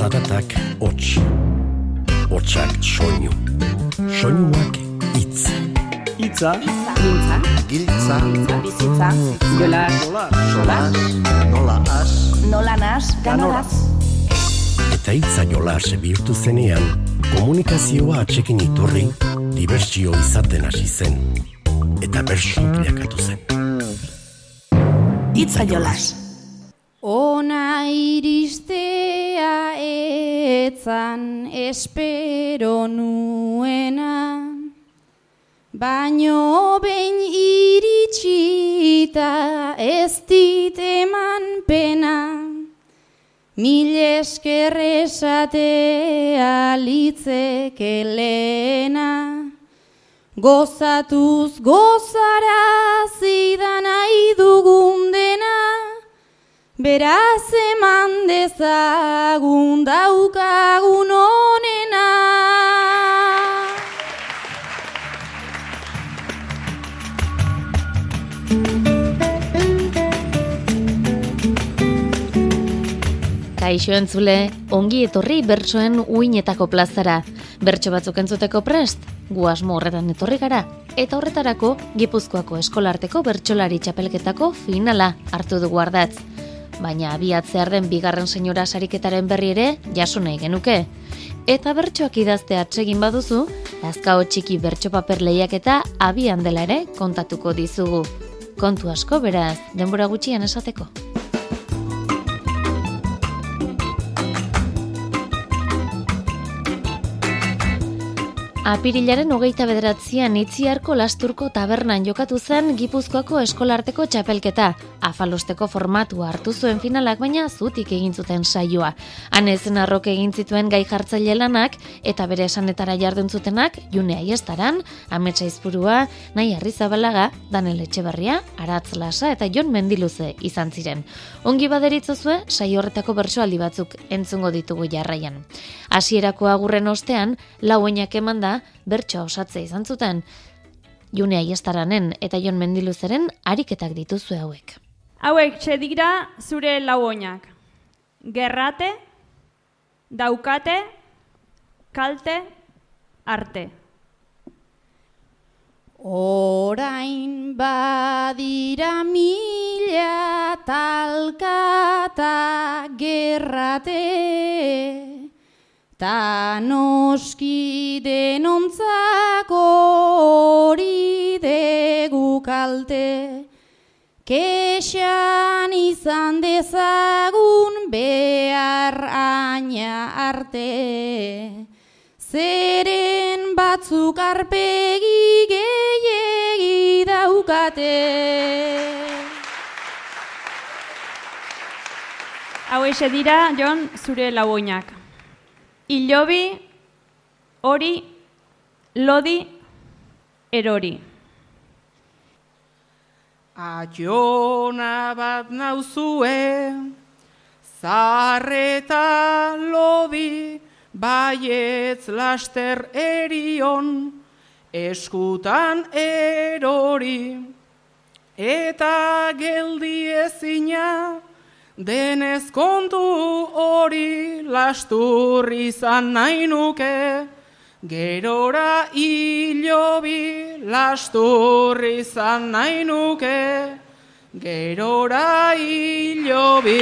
Zaratak hots. Hotsak soinu. Soinuak hitz. Itza, Giltza, Giltza, bizitza, gola, solas, nola as, nola nas, ganolaz. Eta hitza jolas bihurtu zenean, komunikazioa atxekin iturri, dibertsio izaten hasi zen. Eta bersu bilakatu zen. Hitza jolas. Etzan espero nuena, baino behin iritsita ez dit eman pena, mil esker esatea litzeke gozatuz gozara zidan nahi dugun dena, Beraz eman dezagun daukagun onena. Kaixo entzule, ongi etorri bertsoen uinetako plazara. Bertso batzuk entzuteko prest, gu asmo horretan etorri gara. Eta horretarako, Gipuzkoako eskolarteko bertsolari txapelketako finala hartu dugu ardatz. Baina abiatzear den bigarren senyora sariketaren berri ere jaso nahi genuke. Eta bertsoak idazte atsegin baduzu, azkao txiki bertso paper lehiaketa abian dela ere kontatuko dizugu. Kontu asko beraz, denbora gutxian esateko. Apirilaren hogeita bederatzean itziarko lasturko tabernan jokatu zen Gipuzkoako eskolarteko txapelketa. Afalosteko formatua hartu zuen finalak baina zutik egin zuten saioa. Hanezen arroke egin zituen gai jartzaile lanak eta bere esanetara jardun zutenak June Aiestaran, Ametsa Izpurua, Nahi Arrizabalaga, Danel Etxeberria, Aratz Lasa eta Jon Mendiluze izan ziren. Ongi baderitzozue, saio horretako bersoaldi batzuk entzungo ditugu jarraian. Hasierako agurren ostean, lauenak eman bertsoa osatzea izan zuten. June Aiestaranen eta Jon Mendiluzeren ariketak dituzue hauek. Hauek txedira zure lauoinak. Gerrate, daukate, kalte, arte. Orain badira mila talkata gerrate, ta noski denontzako hori degu kalte. Kexan izan dezagun behar aina arte. Zeren batzuk arpegi gehiegi daukate. Hau dira, Jon, zure lauoinak. Ilobi, hori, lodi, erori. Aiona bat nauzue, zarreta lodi, baietz laster erion, eskutan erori, eta geldi ezina, denez kontu hori lastur izan nahi nuke, Gerora hilobi lastur izan nahi nuke, gerora hilobi.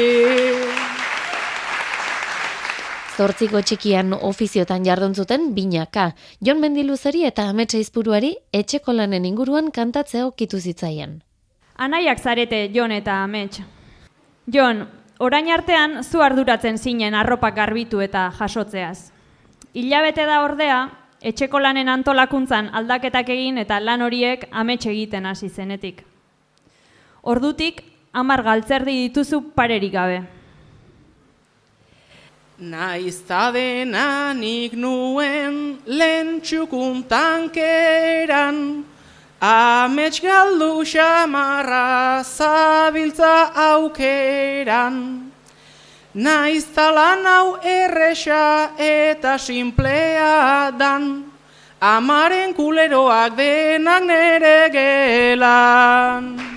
Zortziko txikian ofiziotan jardun zuten binaka. Jon Mendiluzeri eta Ametsa Izpuruari etxeko lanen inguruan kantatzea okitu zitzaien. Anaiak zarete, Jon eta Amets. Jon, orain artean zu arduratzen zinen arropak garbitu eta jasotzeaz. Hilabete da ordea, etxeko lanen antolakuntzan aldaketak egin eta lan horiek amets egiten hasi zenetik. Ordutik, hamar galtzerdi dituzu parerik gabe. Naizta dena nik nuen lehen txukun tankeran, amets galdu xamarra zabiltza aukeran. Naiz talan hau erresa eta simplea dan, amaren kuleroak denak nere gelan.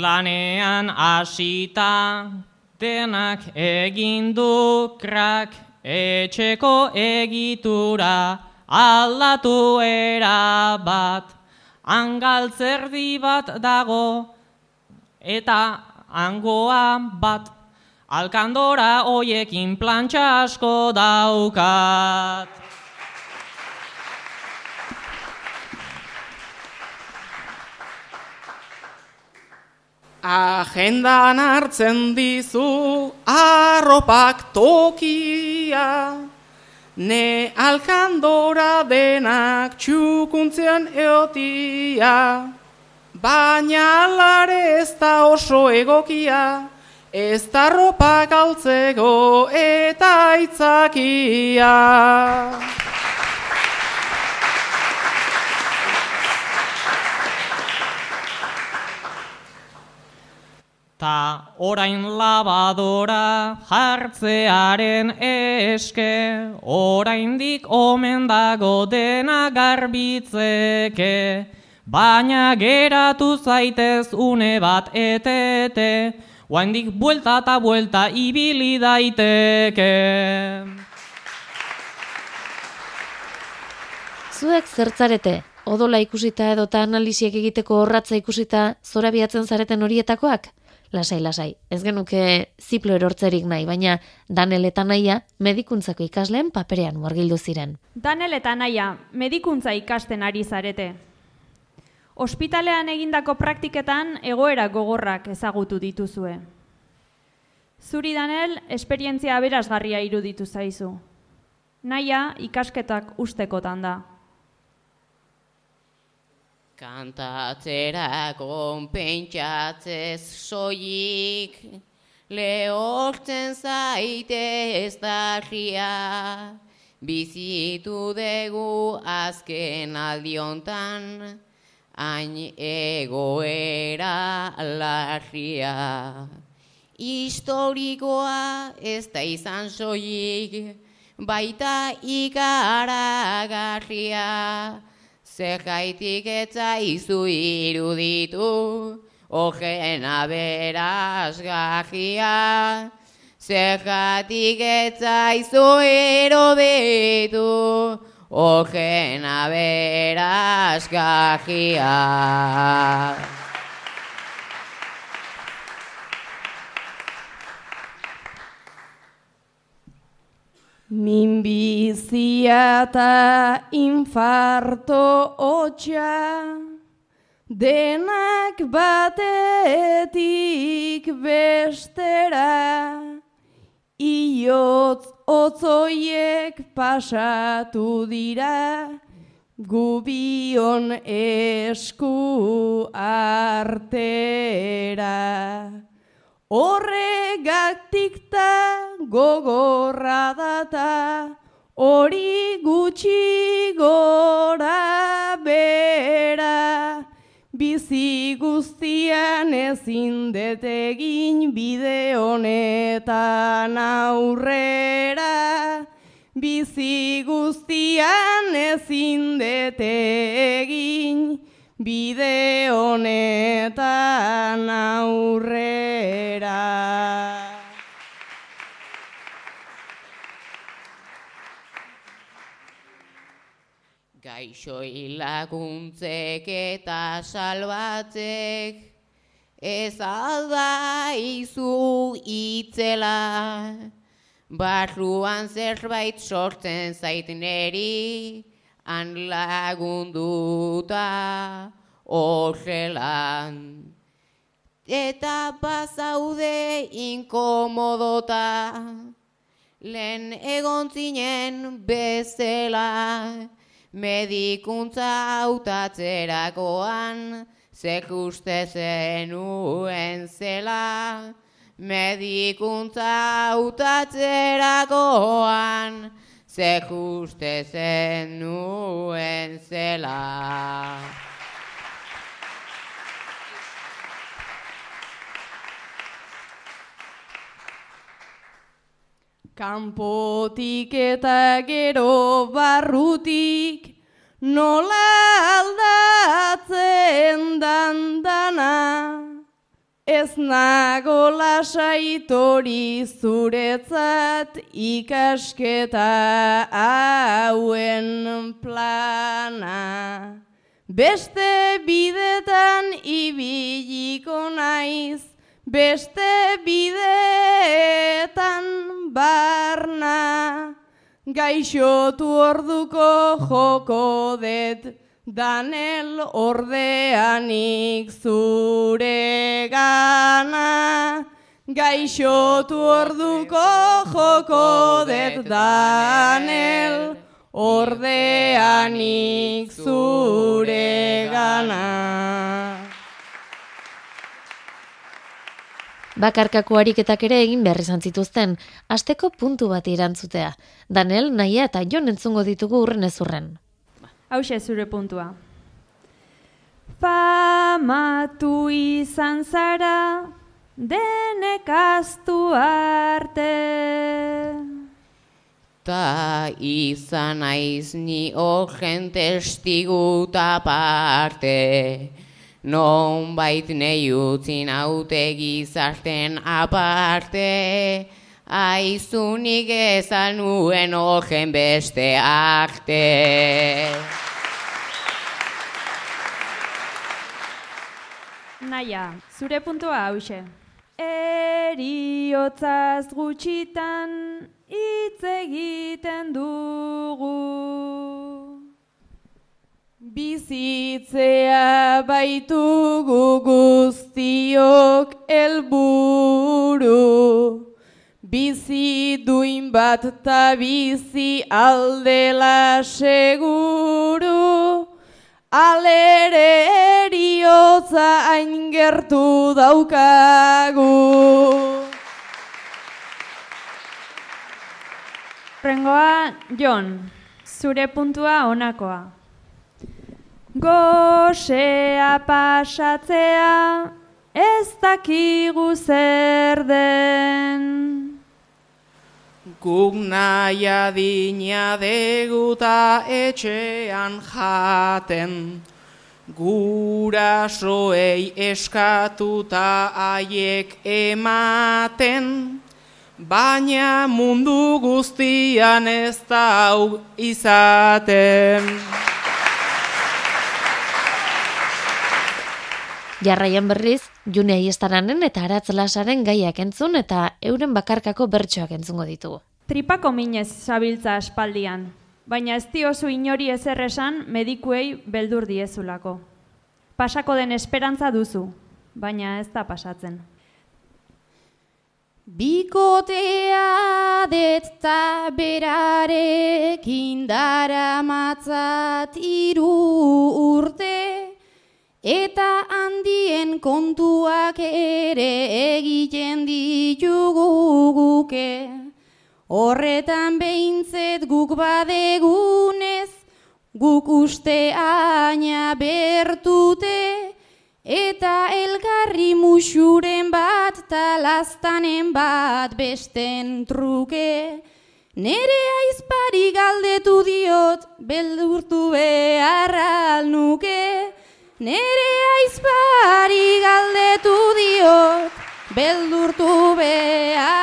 lanean hasita, denak egindu krak, etxeko egitura, aldatu era bat, angaltzerdi bat dago, eta angoa bat, alkandora hoiekin plantxa asko daukat. Agendan hartzen dizu arropak tokia, ne alkandora denak txukuntzean eotia, baina alare ez da oso egokia, ez da ropak altzeko eta itzakia. Ta orain labadora jartzearen eske, oraindik omen dago dena garbitzeke, baina geratu zaitez une bat etete, oaindik buelta eta buelta ibili daiteke. Zuek zertzarete, odola ikusita edota analiziek egiteko horratza ikusita zorabiatzen zareten horietakoak? Lasai, lasai, ez genuke ziplo erortzerik nahi, baina Danel eta Naia medikuntzako ikasleen paperean uargildu ziren. Danel eta Naia, medikuntza ikasten ari zarete. Ospitalean egindako praktiketan egoera gogorrak ezagutu dituzue. Zuri Danel, esperientzia aberasgarria iruditu zaizu. Naia, ikasketak ustekotan da. Kantatzera konpentsatzez soilik, lehortzen zaite ez darria, bizitu dugu azken aldiontan, hain egoera larria. Historikoa ez da izan soilik, baita ikaragarria, Zergaitik etza izu iruditu, ogen aberazgahia. Zergatik etza izu iruditu, ogen aberazgahia. Minbizia eta infarto hotxa, denak batetik bestera, iotz otzoiek pasatu dira, gubion esku artera. Horregatik ta gogorra data, hori gutxi gora bera. Bizi guztian ezin detegin bide honetan aurrera. Bizi guztian ezin detegin bide honetan aurrera. Gaixoi laguntzek eta salbatzek, ez alda izu itzela, barruan zerbait sortzen zaiteneri, han lagunduta horrelan. Eta bazaude inkomodota, lehen egon zinen bezela, medikuntza hautatzerakoan, zek uste zenuen zela, medikuntza hautatzerakoan, ze juste zen nuen zela. Kanpotik eta gero barrutik, nola aldatzen dandana, Ez nago lasaitori zuretzat ikasketa hauen plana. Beste bidetan ibiliko naiz, beste bidetan barna. Gaixotu orduko joko det, Danel ordeanik zure gana. Gaixotu orduko joko det, Danel ordeanik zure gana. Bakarkako ariketak ere egin behar izan zituzten, asteko puntu bat irantzutea. Daniel, naia eta jon entzungo ditugu urren ez Hauxe zure puntua. Famatu izan zara, denek astu arte. Ta izan naiz ni horren testigu ta parte. Non bait nei utzin haute gizarten aparte. Aizunik ezan nuen horren beste arte. Naia, zure puntua hause. Eriotzaz gutxitan hitz egiten dugu. Bizitzea baitugu guztiok helburu. Bizi duin bat ta bizi aldela seguru. Alere eriotza hain gertu daukagu. Rengoa, Jon, zure puntua honakoa. Gosea pasatzea ez dakigu zer den. Guk nahi adina deguta etxean jaten, gurasoei eskatuta haiek ematen, baina mundu guztian ez da hau izaten. Jarraian berriz, June Aiestaranen eta Aratz Lasaren gaiak entzun eta euren bakarkako bertsoak entzungo ditugu. Tripako minez zabiltza aspaldian, baina ez diozu inori ezer esan medikuei beldur diezulako. Pasako den esperantza duzu, baina ez da pasatzen. Bikotea detta berarekin dara matzat iru urte, eta handien kontuak ere egiten ditugu guke. Horretan behintzet guk badegunez, guk uste aina bertute, eta elgarri musuren bat talaztanen bat besten truke. Nere aizpari galdetu diot, beldurtu beharral nuke. Nere aizpari galdetu diot, beldurtu beharral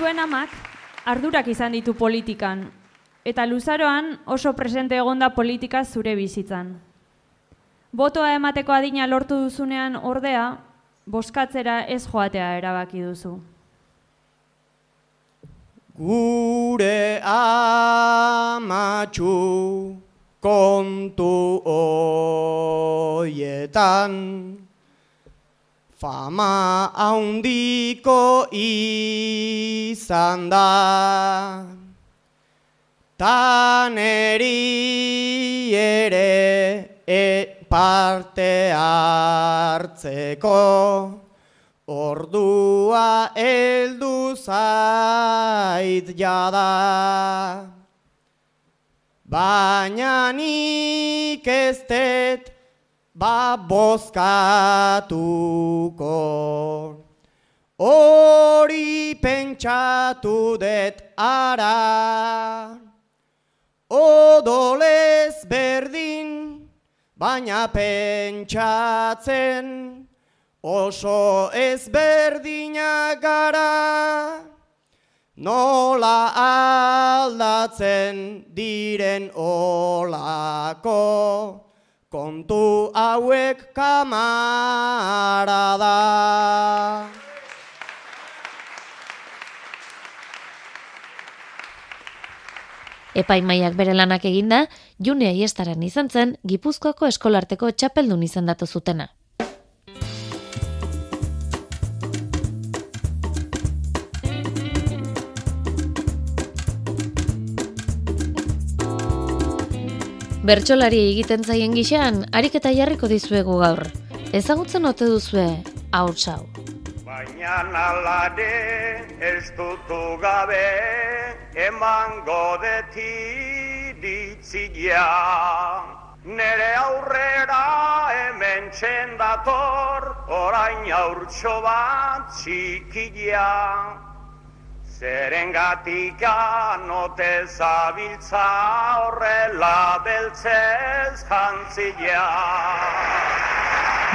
Zuen amak ardurak izan ditu politikan, eta luzaroan oso presente egonda politika zure bizitzan. Botoa emateko adina lortu duzunean ordea, boskatzera ez joatea erabaki duzu. Gure amatxu kontu hoietan Fama haundiko izan da Taneri ere e parte hartzeko. Ordua heldu zait jada. Baina nik ez ba bozkatuko. Hori pentsatu dut ara, odolez berdin, baina pentsatzen oso ezberdinak gara. Nola aldatzen diren olako, kontu hauek kamara da. Epaimaiak bere lanak eginda, June Aiestaran izan zen, Gipuzkoako eskolarteko txapeldun izendatu zutena. Bertsolari egiten zaien gixan, ariketa jarriko dizuegu gaur. Ezagutzen ote duzue, hau Baina nalade ez dutu gabe, emango deti ditzia. Nere aurrera hemen txendator, orain aurtso bat txikia. Zeren gatika note zabiltza horrela beltzez jantzia.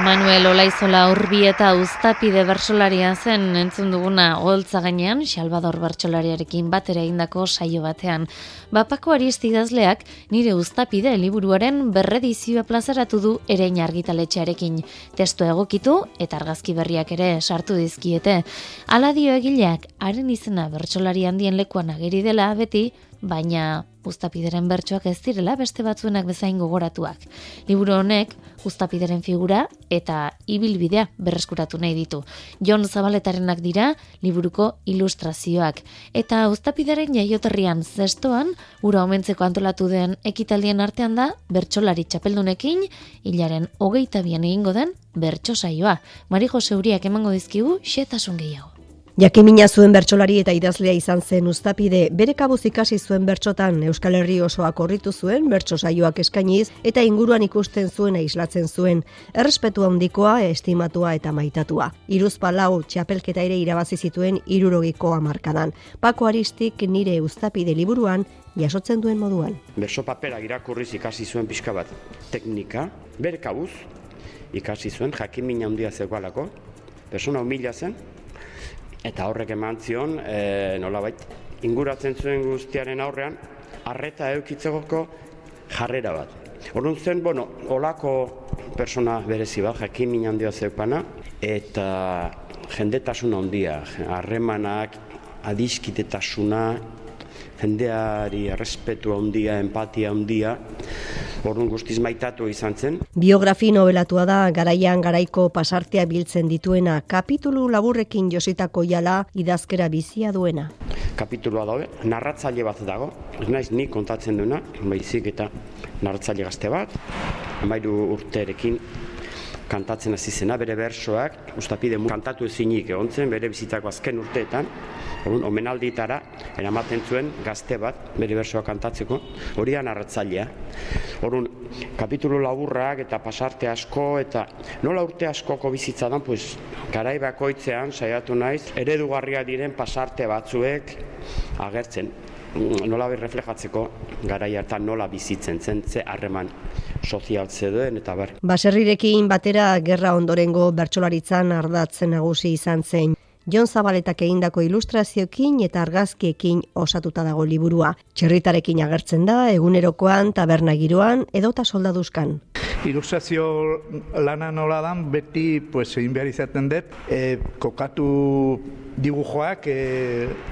Manuel Olaizola urbi eta uztapide bersolaria zen entzun duguna holtza gainean Salvador bertsolariarekin batera egindako saio batean. Bapako aristidazleak nire uztapide liburuaren berredizioa plazaratu du erein argitaletxearekin. Testu egokitu eta argazki berriak ere sartu dizkiete. Ala dio egileak, haren izena bertsolari handien lekuan ageri dela beti, baina Uztapideren bertsoak ez direla beste batzuenak bezain gogoratuak. Liburu honek Uztapideren figura eta ibilbidea berreskuratu nahi ditu. Jon Zabaletarenak dira liburuko ilustrazioak eta Uztapideren jaioterrian zestoan ura omentzeko antolatu den ekitaldien artean da bertsolari txapeldunekin hilaren hogeita bian egingo den bertso saioa. Mari Jose Uriak emango dizkigu xetasun gehiago. Jakimina zuen bertsolari eta idazlea izan zen Uztapide, bere kabuz ikasi zuen bertsotan Euskal Herri osoa korritu zuen bertso saioak eskainiz eta inguruan ikusten zuen islatzen zuen, errespetu handikoa, estimatua eta maitatua. Iruzpa lau txapelketa ere irabazi zituen irurogiko amarkadan. Pako Aristik nire Uztapide liburuan jasotzen duen moduan. Berso papera irakurriz ikasi zuen pixka bat teknika, bere kabuz ikasi zuen jakimina handia zegoalako, persona humila zen, eta horrek eman zion, e, nolabait, inguratzen zuen guztiaren aurrean, arreta eukitzeko jarrera bat. Horren zen, bueno, olako persona berezi bat, jakin min handia zeupana, eta jendetasun handia, harremanak, adiskitetasuna, jendeari errespetu handia, empatia handia, Orduan guztiz maitatu izan zen. Biografi nobelatua da garaian garaiko pasartea biltzen dituena kapitulu laburrekin jositako jala idazkera bizia duena. Kapitulua daude, narratzaile bat dago, ez naiz ni kontatzen duena, baizik eta narratzaile gazte bat, amairu urterekin kantatzen hasi zena bere bersoak ustapide kantatu ezinik egontzen bere bizitako azken urteetan orrun omenalditara eramaten zuen gazte bat bere bersoak kantatzeko hori da narratzailea orrun kapitulu laburrak eta pasarte asko eta nola urte askoko bizitza dan pues garai bakoitzean saiatu naiz eredugarria diren pasarte batzuek agertzen nola bi reflejatzeko garai hartan nola bizitzen zen ze harreman sozial zeden eta bar. Baserrirekin batera gerra ondorengo bertsolaritzan ardatzen nagusi izan zen. Jon Zabaletak egindako ilustrazioekin eta argazkiekin osatuta dago liburua. Txerritarekin agertzen da, egunerokoan, taberna giroan, edota soldaduzkan. Ilustrazio lana nola dan, beti pues, egin behar izaten dut, e, kokatu dibujoak e,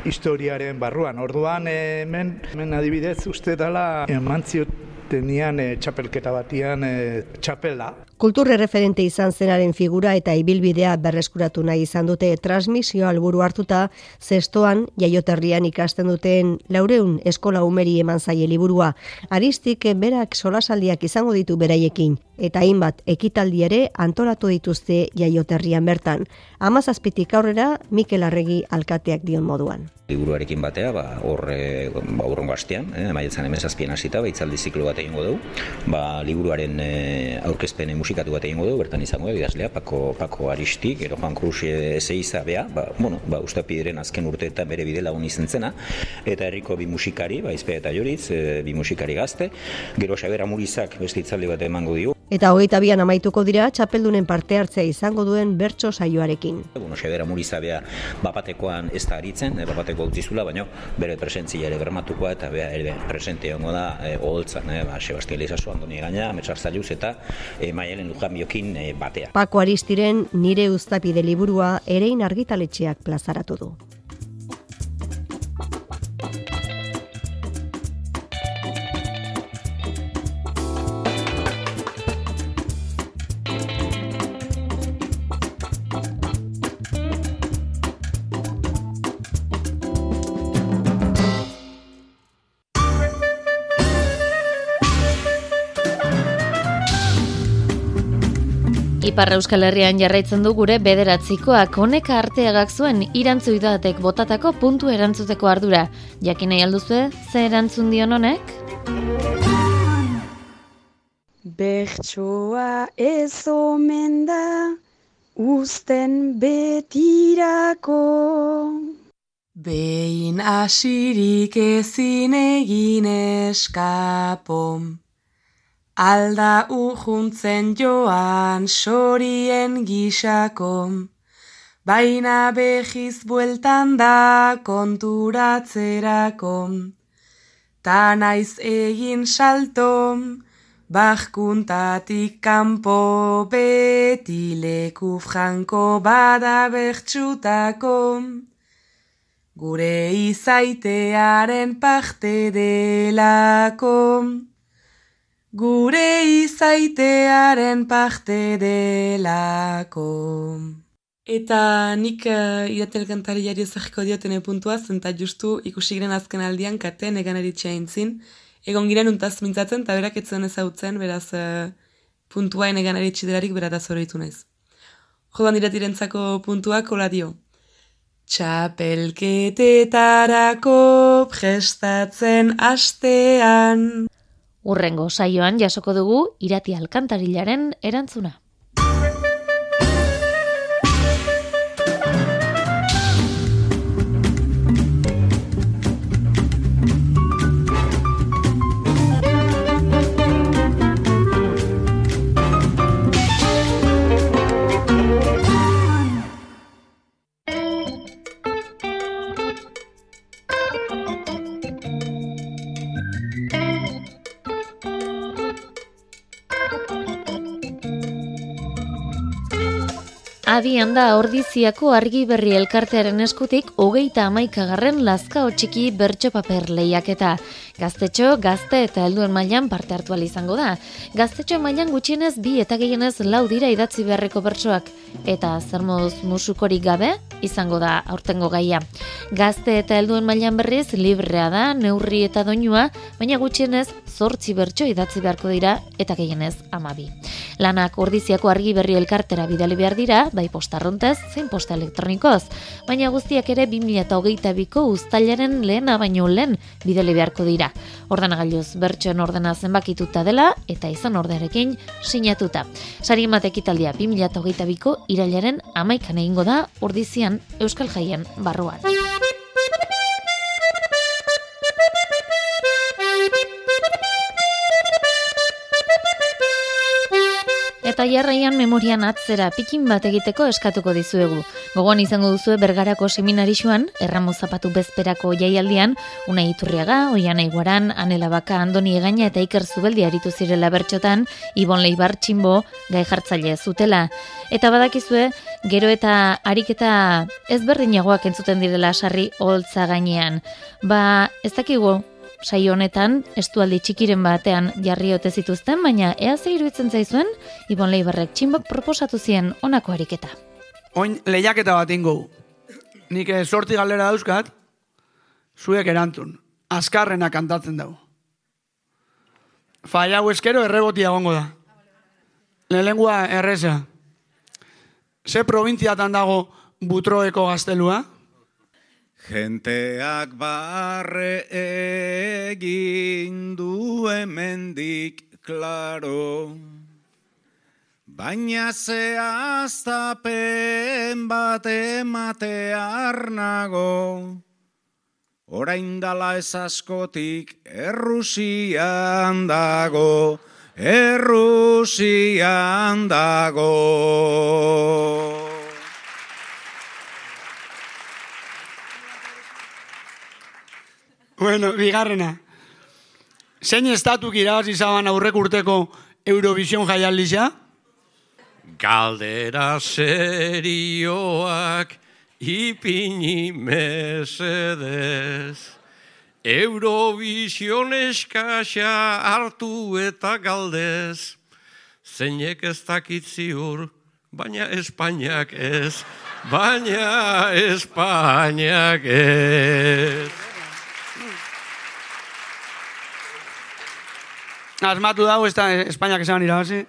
historiaren barruan. Orduan hemen, hemen adibidez uste dela emantziot tenian e, txapelketa batian e, txapela. Kulturre referente izan zenaren figura eta ibilbidea berreskuratu nahi izan dute transmisio alburu hartuta, zestoan jaioterrian ikasten duten laureun eskola umeri eman zaie liburua. Aristik berak solasaldiak izango ditu beraiekin. Eta hainbat ekitaldi ere antolatu dituzte jaioterrian bertan. Amazazpitik aurrera Mikel Arregi alkateak dion moduan. Liburuarekin batea, ba, hor e, ba, urrengo astean, eh, maietzan hemen zazpien hasita, ba, itzaldi ziklo bat egingo dugu. Ba, liburuaren e, aurkezpen musikatu bat egingo dugu, bertan izango da, idazlea, Pako, Pako Aristik, ero Juan Cruz Ezeiza, bea, ba, bueno, ba, ustapideren azken urteetan bere bide lagun izen zena, eta herriko bi musikari, ba, izpea eta joritz, e, bi musikari gazte, gero Xabera Murizak beste itzaldi bat emango dio. Eta hogeita bian amaituko dira, txapeldunen parte hartzea izango duen bertso saioarekin. Bueno, Xabera Murizabea bapatekoan ez da aritzen, e, bapateko utzizula, baina bere presentzia ere bermatukoa eta bea ere presente hongo da e, oholtzan, e, ba, Sebastián Leizazu, Andoni Gaina, Metxar Zailuz eta e, Maialen Lujan Biokin e, batea. Pako Aristiren nire uztapide liburua erein argitaletxeak plazaratu du. Ipar Euskal Herrian jarraitzen du gure bederatzikoak honek arteagak zuen irantzuidatek botatako puntu erantzuteko ardura. Jakin nahi alduzue, ze erantzun dion honek? Bertsoa ez omen da usten betirako. Behin asirik ezin egin eskapom. Alda urjuntzen joan sorien gisako, baina behiz bueltan da konturatzerako. Ta naiz egin salto, bahkuntatik kanpo beti leku franko bada bertxutako. Gure izaitearen parte delako. Gure izaitearen parte delako. Eta nik uh, iratel kantari jari ezagiko diotene puntua, zenta justu ikusi giren azken aldian kate negan eritxea intzin. Egon giren untaz mintzatzen, eta berak etzen ezautzen, beraz uh, puntua enegan eritxi delarik berata zoroitu naiz. Jodan diretirentzako puntuak hola dio. Txapelketetarako prestatzen astean. Urrengo saioan jasoko dugu irati alkantarilaren erantzuna. Abian da ordiziako argi berri elkartearen eskutik hogeita amaikagarren lazka txiki bertso paper lehiaketa. Gaztetxo, gazte eta helduen mailan parte hartu izango da. Gaztetxo mailan gutxienez bi eta gehienez lau dira idatzi beharreko bertsoak. Eta zer moduz musukorik gabe, izango da aurtengo gaia. Gazte eta helduen mailan berriz librea da, neurri eta doinua, baina gutxienez zortzi bertso idatzi beharko dira eta gehienez amabi. Lanak ordiziako argi berri elkartera bidali behar dira, bai postarrontez, zein posta elektronikoz. Baina guztiak ere 2008ko uztailaren lehena baino lehen bidali beharko dira. Ordenagailuz bertsoen ordena zenbakituta dela eta izan orderekin sinatuta. Sari emate ekitaldia 2008ko irailaren amaikan egingo da ordizian Euskal Jaien barruan. Eta jarraian memorian atzera pikin bat egiteko eskatuko dizuegu. Gogoan izango duzue bergarako seminarixuan, erramo zapatu bezperako jaialdian, unai iturriaga, oian aiguaran, anela baka, andoni egaina eta iker zubeldi aritu zirela bertxotan, ibon leibar txinbo, gai jartzaile zutela. Eta badakizue, gero eta ariketa ezberdinagoak entzuten direla sarri holtza gainean. Ba, ez dakigu, saio honetan estualdi txikiren batean jarri ote zituzten, baina ea ze iruditzen zaizuen Ibon Leibarrek txinbok proposatu zien honako ariketa. Oin lehiaketa bat ingo. Nik sorti galera dauzkat, zuek erantzun. Azkarrena kantatzen dago. Fai hau eskero errebotia gongo da. lehenengua erreza. Ze provintziatan dago butroeko gaztelua? Genteak barre egin du hemendik klaro. Baina zehaztapen bat ematear nago. Orain dala ez askotik Errusian dago, Errusian dago. Bueno, bigarrena. Zein estatuk irabazi zaban aurrek urteko Eurovision jaialdisa? Galdera serioak ipini mesedez. Eurovision eskaxa hartu eta galdez. Zeinek ez dakit ziur, baina Espainiak ez. Baina Espainiak ez. Asmatu dago, ez da Espainiak esan irabazi.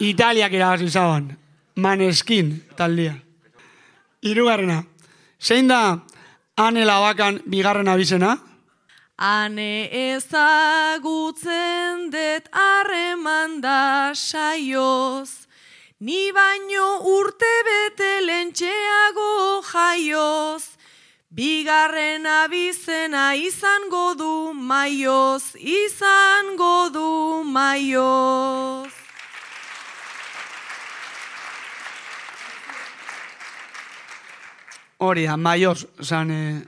Italiak irabazi zaban. Maneskin taldia. Hirugarrena. Zein da ane labakan bigarren abizena? Ane ezagutzen det harreman da saioz, ni baino urte bete lentxeago jaioz, bigarren abizena izango du maioz, izango du maioz. Hori da, maioz, zan, eh,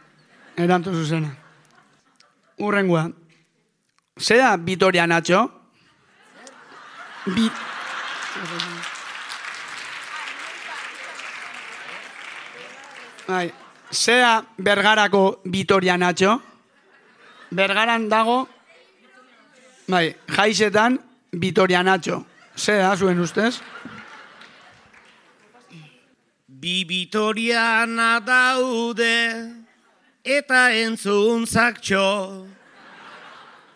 erantu zuzena. Urrengua. Zera Vitoria Nacho? Bi... Bai, zera Bergarako Vitoria Nacho? Bergaran dago, bai, jaizetan Vitoria Nacho. Zera, zuen ustez? Bi bitoriana daude eta entzuntzak txo.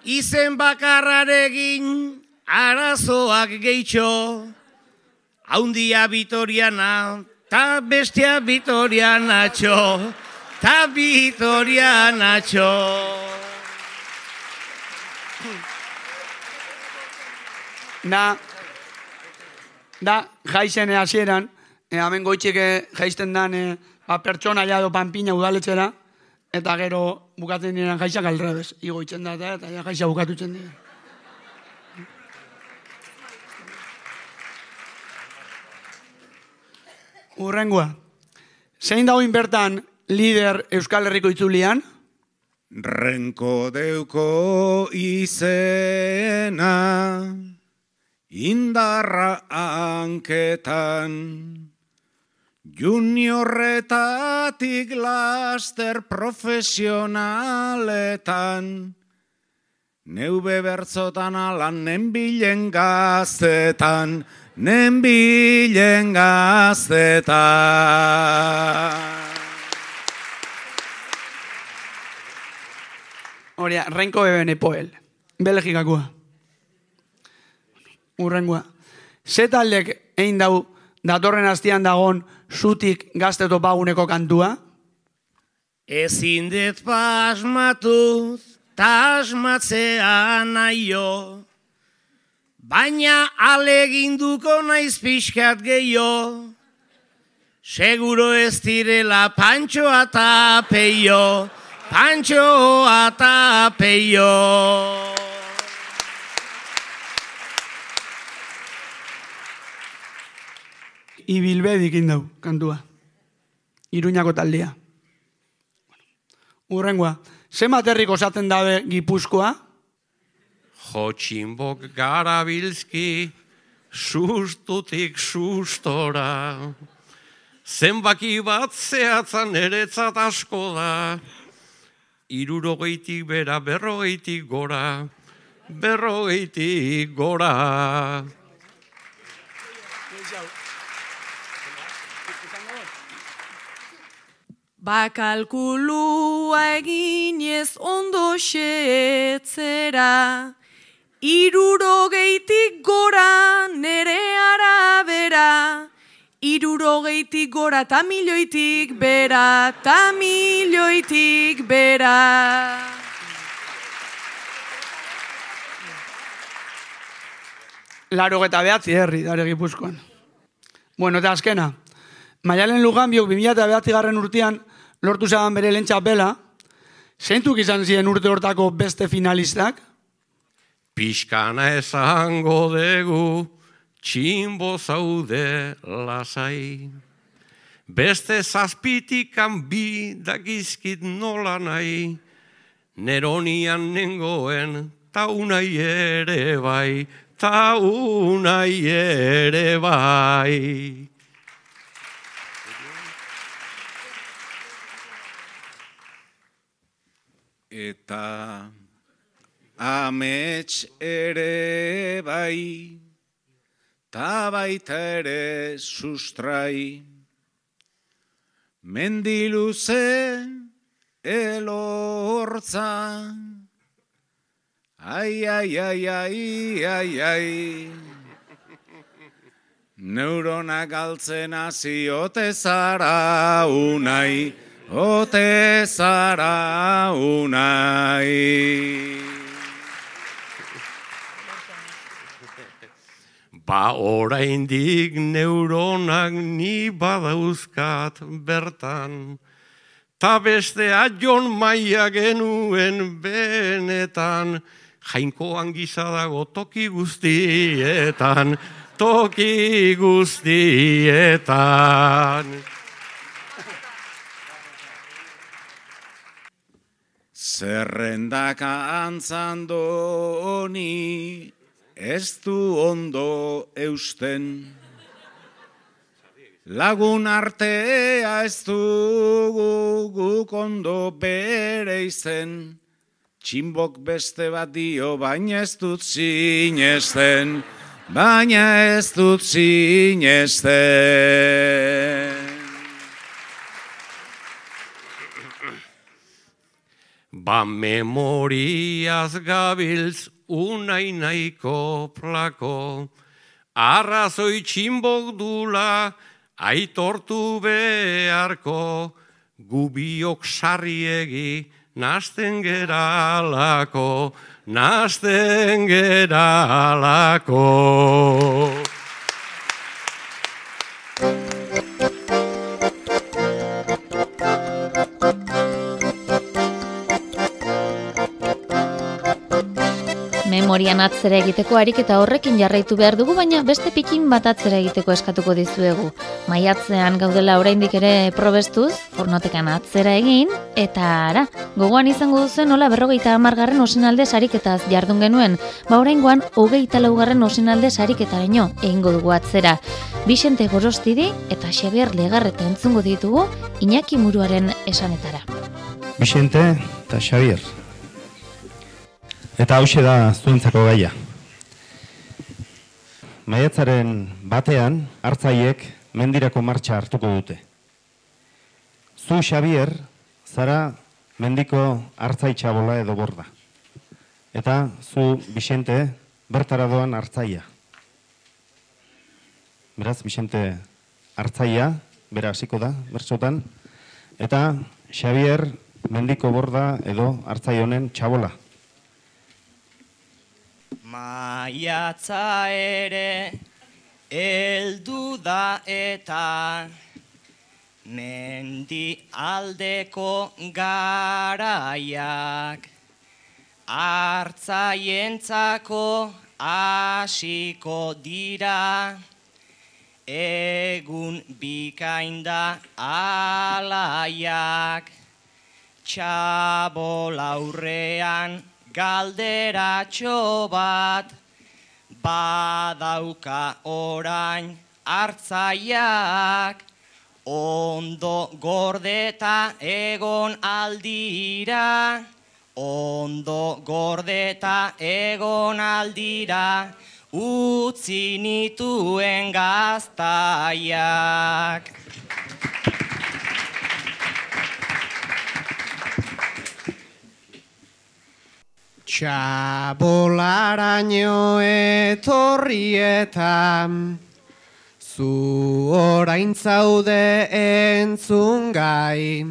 Izen bakarraregin arazoak gehitxo. Haundia bitoriana ta bestia bitoriana txo. Ta bitoriana txo. Da, da, jaizene hasieran, e, hemen goitxeke jaisten dan e, ba, pertsona jado panpina udaletxera, eta gero bukatzen diren jaizak alrebez. Igoitzen da, eta, eta ja, jaiza bukatutzen dira. Urrengua. Zein dagoin bertan lider Euskal Herriko itzulian? Renko deuko izena, indarra anketan, juniorretatik laster profesionaletan, neube bertzotan alan nenbilen gaztetan, nenbilen gaztetan. Hori, renko beben epoel. Belgikakoa. Urrengua. Ze taldek egin dau datorren hastian dagon zutik gazte topaguneko kantua? Ezin dut pasmatu, tasmatzea naio, baina aleginduko naiz pixkat gehiago. Seguro ez direla pantxoa eta peio, pantxoa eta peio. Ibilbedik indau, kantua. Iruñako taldea. Urrengua. Ze materrik osatzen dabe gipuzkoa? Jotxinbok garabilzki, sustutik sustora. Zenbaki bat zehatzan eretzat asko da. Irurogeitik bera, berrogeitik gora. Berrogeitik gora. Bakalkulua eginez ondo xetzera, Irurogeitik gora nere arabera, irurogeitik gora ta milioitik bera, ta milioitik bera. Laro eta behatzi herri, dare gipuzkoan. Bueno, eta azkena, Maialen Luganbiok 2000 eta behatzi garren urtean lortu zegoen bere lehen txapela, zeintzuk izan ziren urte hortako beste finalistak? Piskana esango dugu, txinbo zaude lasai. Beste zazpitikan bi dakizkit nola nahi, neronian nengoen taunai ere bai, taunai ere bai. Eta amets ere bai, ta baita ere sustrai. Mendiluze elortza, ai, ai, ai, ai, ai, ai. Neurona galtzen hasi ote zara unai, ote zara unai. Ba oraindik neuronak ni badauzkat bertan, ta bestea jon maia genuen benetan, jainkoan gisa dago toki guztietan, toki guztietan. Zerrendaka antzandoni ez du ondo eusten. Lagun artea ez dugu guk ondo bere izen. Tximbok beste bat dio, baina ez dut sinesten, baina ez dut sinesten. Ba memoriaz gabiltz unai nahiko plako, arrazoi tximbok dula aitortu beharko, gubiok sarriegi nasten geralako, nasten geralako. Memorian atzera egiteko ariketa horrekin jarraitu behar dugu, baina beste pikin bat atzera egiteko eskatuko dizuegu. Maiatzean gaudela oraindik ere probestuz, fornotekan atzera egin, eta ara, gogoan izango duzen nola berrogeita amargarren osinalde sariketaz jardun genuen, ba oraingoan hogeita laugarren osinalde sariketaraino egingo dugu atzera. Bixente Gorostidi eta Xabier Legarreta entzungo ditugu Iñaki Muruaren esanetara. Bixente eta Xavier. Eta hause da zuentzako gaia. Maiatzaren batean, hartzaiek mendirako martxa hartuko dute. Zu, Xavier, zara mendiko hartzai txabola edo borda. Eta zu, Bixente, bertara doan hartzaia. Beraz, Bixente, hartzaia, bera hasiko da, bertsotan. Eta Xavier, mendiko borda edo hartzai honen txabola. Maiatza ere eldu da eta mendi aldeko garaiak hartzaientzako hasiko dira. Egun bikainda alaiak txabolaurrean galderatxo bat badauka orain hartzaiak ondo gordeta egon aldira. Ondo gordeta egon aldira. Utzi nituen gaztaiak Txabolaraino etorrietan, zu orain zaude entzun gai.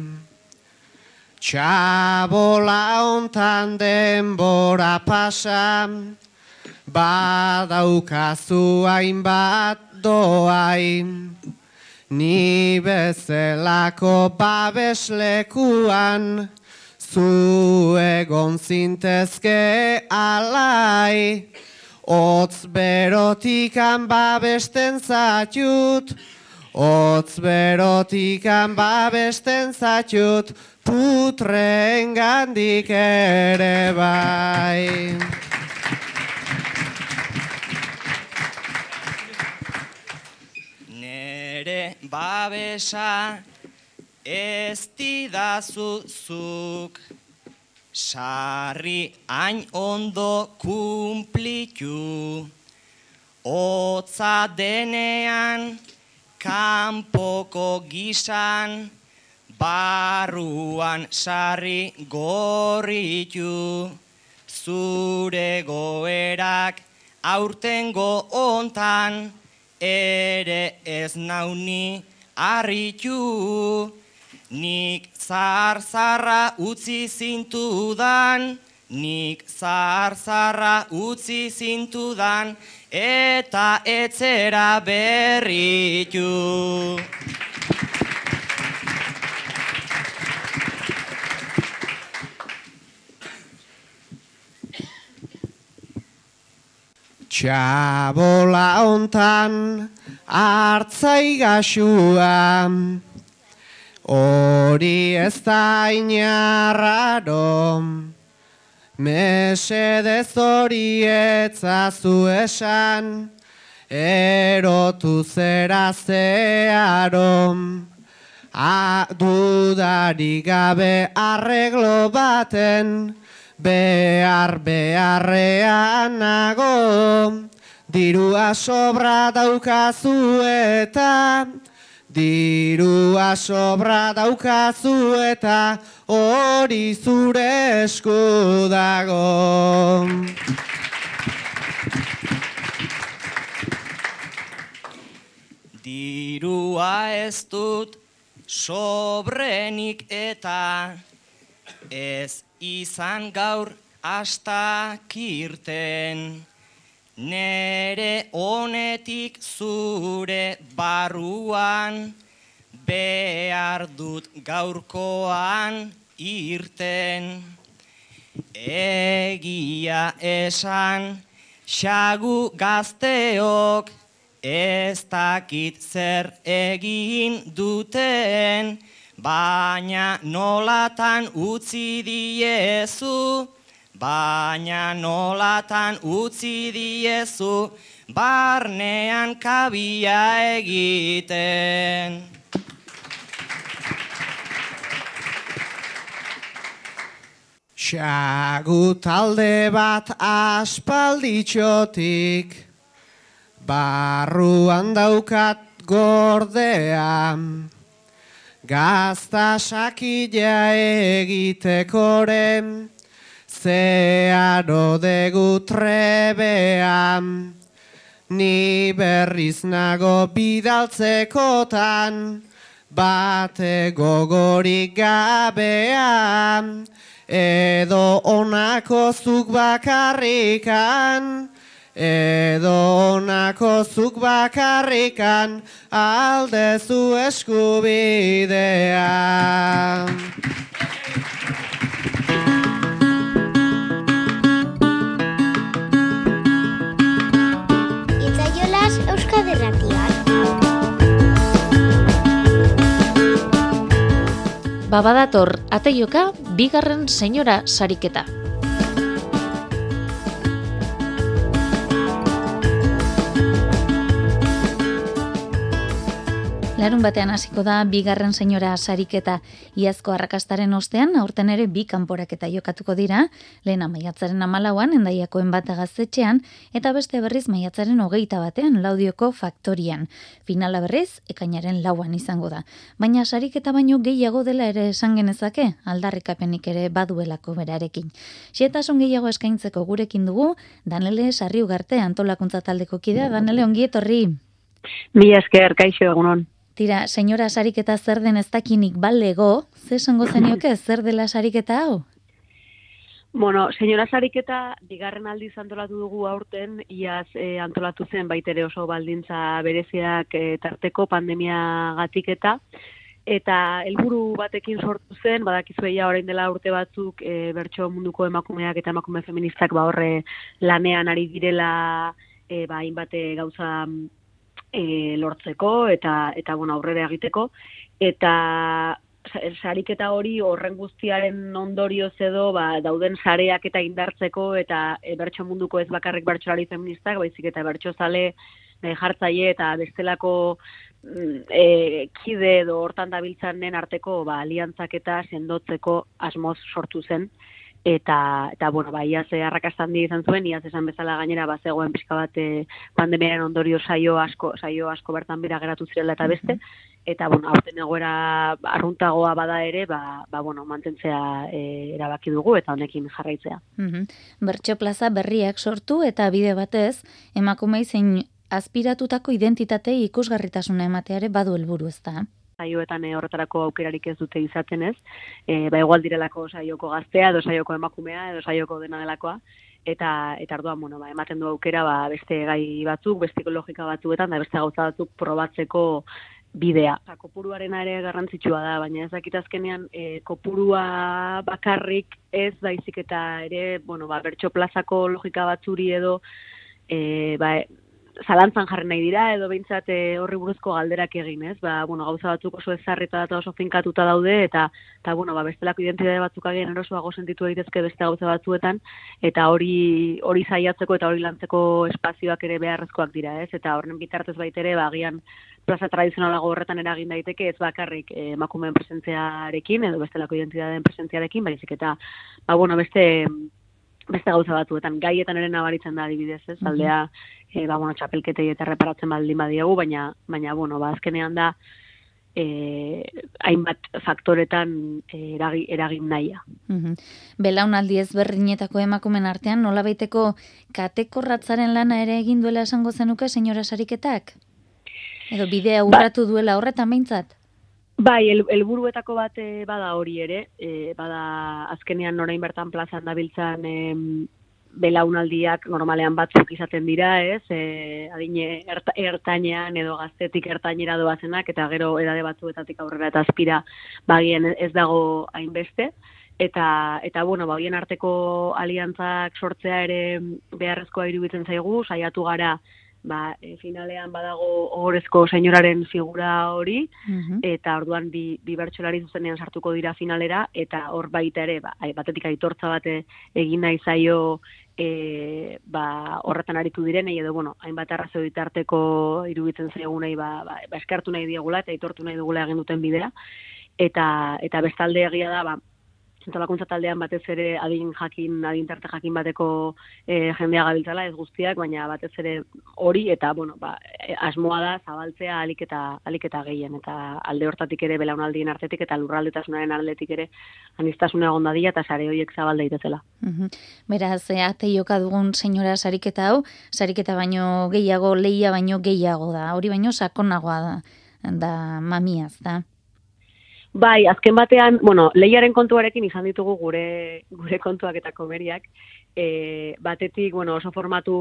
Txabola ontan denbora pasa, badaukazu hainbat doain. Ni bezelako babeslekuan, zu egon zintezke alai. Otz berotikan babesten zatut, Otz berotikan babesten zatut, putren gandik ere bai. Nere babesa ez didazu sarri hain ondo kumplitu, Otza denean, kanpoko gisan, barruan sarri gorritu, zure goerak aurtengo ontan, ere ez nauni harritu, nik zar-zarra utzi zintudan, nik zar-zarra utzi zintudan, eta etzera berritu. Txabola ontan hartzaigasua, hori ez da inarraro, mesedez hori etzazu esan, erotu zera zearo, A, dudari gabe arreglo baten, behar beharrean nago, dirua sobra daukazu eta, dirua sobra daukazu eta, hori zure esku dago. Dirua ez dut sobrenik eta ez izan gaur astakirten. Nere honetik zure barruan behar dut gaurkoan irten. Egia esan, xagu gazteok, ez dakit zer egin duten, baina nolatan utzi diezu, baina nolatan utzi diezu, barnean kabia egiten. Xagu talde bat aspalditxotik, barruan daukat gordea, gazta sakila egitekoren, zearo degu trebean, ni berriz nago bidaltzekotan, bate gogorik gabean, edo onako zuk bakarrikan, edo onako zuk bakarrikan, aldezu eskubidea. Babadator, ateioka, bigarren senyora sariketa. Larun batean hasiko da bigarren senyora sariketa iazko arrakastaren ostean aurten ere bi kanporaketa jokatuko dira, lehena maiatzaren amalauan endaiakoen bat gaztetxean eta beste berriz maiatzaren hogeita batean laudioko faktorian. Finala berriz, ekainaren lauan izango da. Baina sariketa baino gehiago dela ere esan genezake, aldarrikapenik ere baduelako berarekin. Xietasun gehiago eskaintzeko gurekin dugu, Danele Sarri Ugarte antolakuntza taldeko kidea, Danele ongi etorri. Mi esker, kaixo egunon. Tira, senyora sariketa zer den ez dakinik balego, ze esango zenioke zer dela sariketa hau? Bueno, senyora sariketa, bigarren aldiz antolatu dugu aurten, iaz eh, antolatu zen baitere oso baldintza bereziak eh, tarteko pandemia gatik eta, helburu batekin sortu zen, badakizu ja orain dela urte batzuk eh, bertso munduko emakumeak eta emakume feministak ba horre lanean ari direla eh, ba, hainbate gauza e, lortzeko eta eta bueno, aurrera egiteko. Eta sariketa hori horren guztiaren ondorioz edo ba, dauden sareak eta indartzeko eta e, bertso munduko ez bakarrik bertsolari feministak, baizik eta bertso zale e, jartzaile eta bestelako mm, e, kide edo hortan dabiltzanen arteko ba, aliantzak eta sendotzeko asmoz sortu zen eta eta bueno ba iaz arrakastan izan zuen iaz esan bezala gainera ba zegoen pizka bat eh, pandemiaren ondorio saio asko saio asko bertan bera geratu zirela eta beste. Eta bueno aurten egoera arruntagoa bada ere ba, ba bueno mantentzea e, erabaki dugu eta honekin jarraitzea. Mm bertso plaza berriak sortu eta bide batez emakumei zein aspiratutako identitate ikusgarritasuna emateare badu helburu ezta saioetan eh, horretarako aukerarik ez dute izaten ez, e, ba igual direlako saioko gaztea, edo saioko emakumea, edo saioko dena delakoa, eta eta orduan bueno ba ematen du aukera ba beste gai batzuk beste logika batzuetan da beste gauza batzuk probatzeko bidea. Eta kopuruarena ere garrantzitsua da, baina ez dakit azkenean e, kopurua bakarrik ez daizik eta ere, bueno, ba, bertso plazako logika batzuri edo e, ba, zalantzan jarri nahi dira edo behintzat eh, horri buruzko galderak egin, ez? Ba, bueno, gauza batzuk oso ezarrita eta oso finkatuta daude eta eta bueno, ba bestelako identitate batzuk agian erosoago sentitu daitezke beste gauza batzuetan eta hori hori saiatzeko eta hori lantzeko espazioak ere beharrezkoak dira, ez? Eta horren bitartez baitere ba agian plaza tradizionalago horretan eragin daiteke ez bakarrik eh, emakumeen presentziarekin edo bestelako identitateen presentziarekin, baizik eta ba bueno, beste beste gauza batzuetan gaietan ere nabaritzen da adibidez, ez? Aldea e, ba, bueno, txapelketei eta reparatzen baldin badiegu, baina, baina bueno, ba, azkenean da, e, hainbat faktoretan e, eragi, eragin naia. Mm Belaunaldi ezberdinetako emakumen artean, nola baiteko katekorratzaren lana ere egin duela esango zenuke, senyora sariketak? Edo bidea ba- urratu duela horretan behintzat? Bai, helburuetako bat bada hori ere, e, bada azkenean orain bertan plazan dabiltzan e, belaunaldiak normalean batzuk izaten dira, ez? E, adine ertainean edo gaztetik ertainera doazenak eta gero edade batzuetatik aurrera eta azpira bagien ez dago hainbeste eta eta bueno, ba arteko aliantzak sortzea ere beharrezkoa iruditzen zaigu, saiatu gara ba, e, finalean badago ogorezko señoraren figura hori, eta orduan bi, bi bertxolari zuzenean sartuko dira finalera, eta hor baita ere, ba, batetik aitortza bate egin nahi zaio e, ba, horretan aritu direnei edo bueno, hainbat arrazoi ditarteko iruditzen zaigunei ba, ba, ba eskartu nahi diegula eta aitortu nahi dugula egin duten bidea. Eta eta bestalde egia da ba Zentolakuntza taldean batez ere adin jakin, adin tarte jakin bateko e, jendea gabiltzala, ez guztiak, baina batez ere hori, eta, bueno, ba, e, asmoa da, zabaltzea alik eta, alik eta gehien, eta alde hortatik ere belaunaldien artetik, eta lurraldetasunaren aldetik ere anistasuna egon dadia, eta sare horiek zabalda itezela. Mm Beraz, ate joka dugun senyora sariketa hau, sariketa baino gehiago, leia baino gehiago da, hori baino sakonagoa da, da mamiaz, da. Bai, azken batean, bueno, lehiaren kontuarekin izan ditugu gure gure kontuak eta komeriak. E, batetik, bueno, oso formatu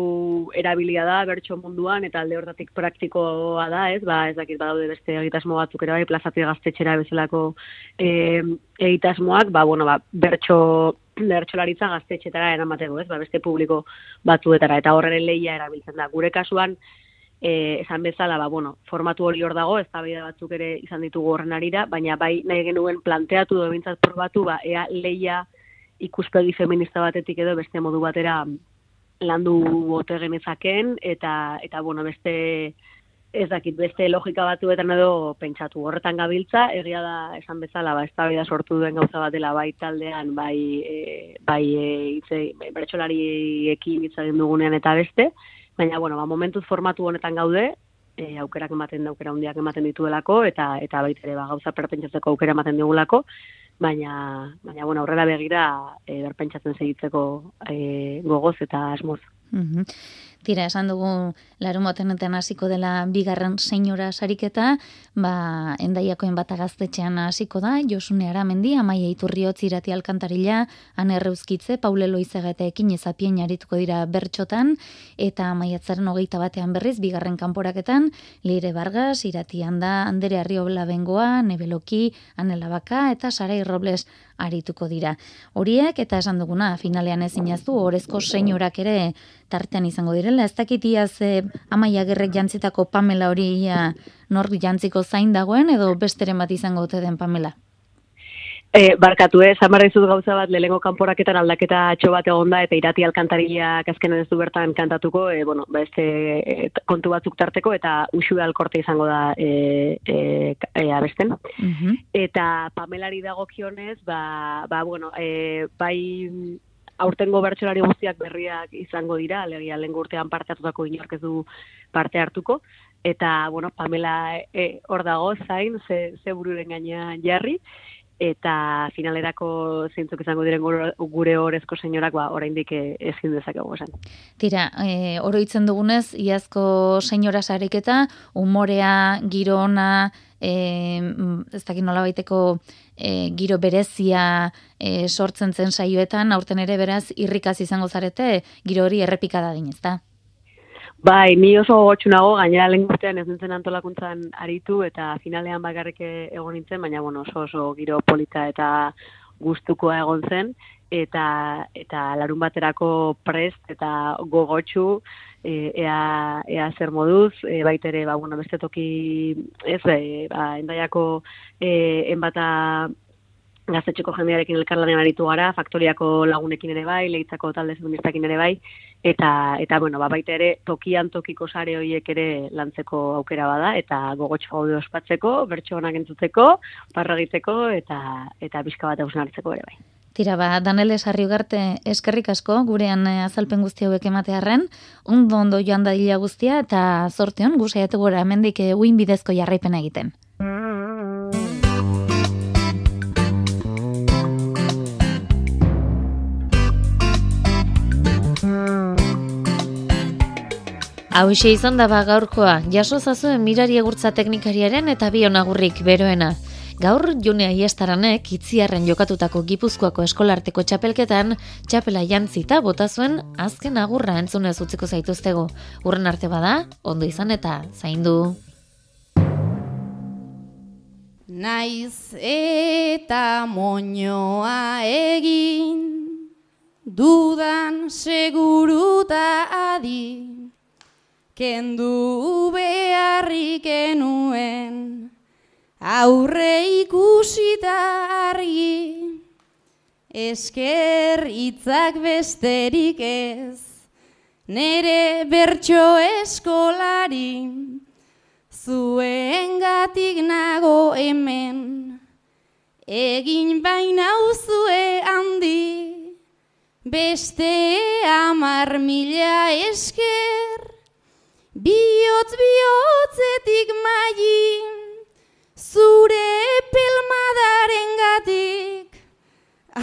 erabilia da bertso munduan eta alde hortatik praktikoa da, ez? Ba, ez dakit badaude beste egitasmo batzuk ere bai plazatik gaztetxera bezalako e, egitasmoak, ba, bueno, ba, bertso bertsolaritza gaztetxetara eramateko, ez? Ba, beste publiko batzuetara eta horren lehia erabiltzen da. Gure kasuan, e, esan bezala, ba, bueno, formatu hori hor dago, ez batzuk ere izan ditugu horren arira, baina bai nahi genuen planteatu do bintzat probatu, ba, ea leia ikuspegi feminista batetik edo beste modu batera landu bote genezaken, eta, eta bueno, beste ez dakit beste logika batuetan edo pentsatu. Horretan gabiltza, egia da esan bezala, ba, ez sortu duen gauza bat dela bai taldean, bai, e, bai e, itze, bertxolariekin hitz egin dugunean eta beste, baina, bueno, ba, momentuz formatu honetan gaude, e, aukerak ematen aukera handiak ematen dituelako, eta eta baita ere, ba, gauza perpentsatzeko aukera ematen digulako, baina, baina bueno, aurrera begira e, berpentsatzen segitzeko e, gogoz eta asmoz. Mm Tira, esan dugu larun batenetan hasiko dela bigarren senyora sariketa, ba, endaiakoen bat agaztetxean hasiko da, Josune Aramendi, Amaia Iturriotz irati alkantarila, Ane Reuzkitze, Paule Loizega eta ekin ezapien jarituko dira bertxotan, eta Amaiatzaren hogeita batean berriz, bigarren kanporaketan, Leire Vargas, irati handa, Andere Arriobla bengoa, Nebeloki, Ane Labaka, eta Sarai Robles arituko dira. Horiek, eta esan duguna, finalean ez inaztu, orezko senyorak ere tartean izango direla. Ez dakit iaz e, amaia gerrek jantzitako Pamela hori ia nor jantziko zain dagoen, edo besteren bat izango ote den Pamela? E, barkatu, eh, zamarra izut gauza bat, lehengo kanporaketan aldaketa atxo bat egon da, eta irati alkantaria azkenan ez du bertan kantatuko, e, bueno, ba, este, e, kontu batzuk tarteko, eta usu alkorte izango da e, e, e, abesten. Mhm. Eta Pamelari dago kionez, ba, ba, bueno, e, bai aurtengo bertsolari guztiak berriak izango dira, alegia lehen urtean parte hartutako inork ez du parte hartuko, eta, bueno, Pamela e, hor dago zain, ze, ze bururen gainean jarri, eta finalerako zeintzuk izango diren gure horrezko senyorak ba oraindik eh, ezin dezakegu esan. Tira, e, oroitzen dugunez iazko senyora sariketa umorea, girona, e, ez dakit nola baiteko e, giro berezia e, sortzen zen saioetan, aurten ere beraz irrikaz izango zarete, giro hori errepikada din, ezta? Bai, ni oso gotxu nago, gainera lehen guztian ez nintzen antolakuntzan aritu, eta finalean bakarrik egon nintzen, baina bueno, oso oso giro polita eta gustukoa egon zen, eta eta larun baterako prest eta gogotxu, e, ea, ea zer moduz, e, baitere, ba, bueno, beste toki, ez, e, ba, endaiako e, enbata gaztetxeko jendearekin elkarlanean aritu gara, faktoriako lagunekin ere bai, lehitzako talde feministakin ere bai, eta, eta bueno, ba, baita ere, tokian tokiko sare horiek ere lantzeko aukera bada, eta gogotxo gaude ospatzeko, bertso honak entzuteko, parra egiteko, eta, eta bizka bat eusen hartzeko ere bai. Tira ba, Danele Sarriugarte eskerrik asko, gurean eh, azalpen guzti hauek ematearren, ondo ondo joan da guztia, eta zorteon, guzaiatu gora, hemendik eh, uin bidezko jarraipena egiten. Hau izan da ba gaurkoa, jaso zazuen mirari egurtza teknikariaren eta bionagurrik beroena. Gaur june aiestaranek itziarren jokatutako gipuzkoako eskolarteko txapelketan, txapela jantzita bota zuen azken agurra entzunez utziko zaituztego. Urren arte bada, ondo izan eta zaindu. Naiz eta moñoa egin, dudan seguruta adi, kendu beharrik enuen aurre ikusita argi esker hitzak besterik ez nere bertso eskolari zuen gatik nago hemen egin baina uzue handi beste amar mila esker Biotz bihotzetik maien, zure pelmadaren gatik,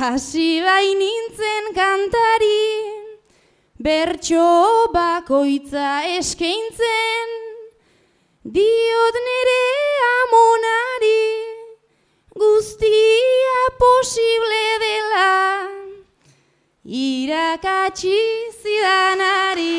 hasi bai nintzen kantari, bertso bakoitza eskaintzen, diot nere amonari, guztia posible dela, irakatsi zidanari.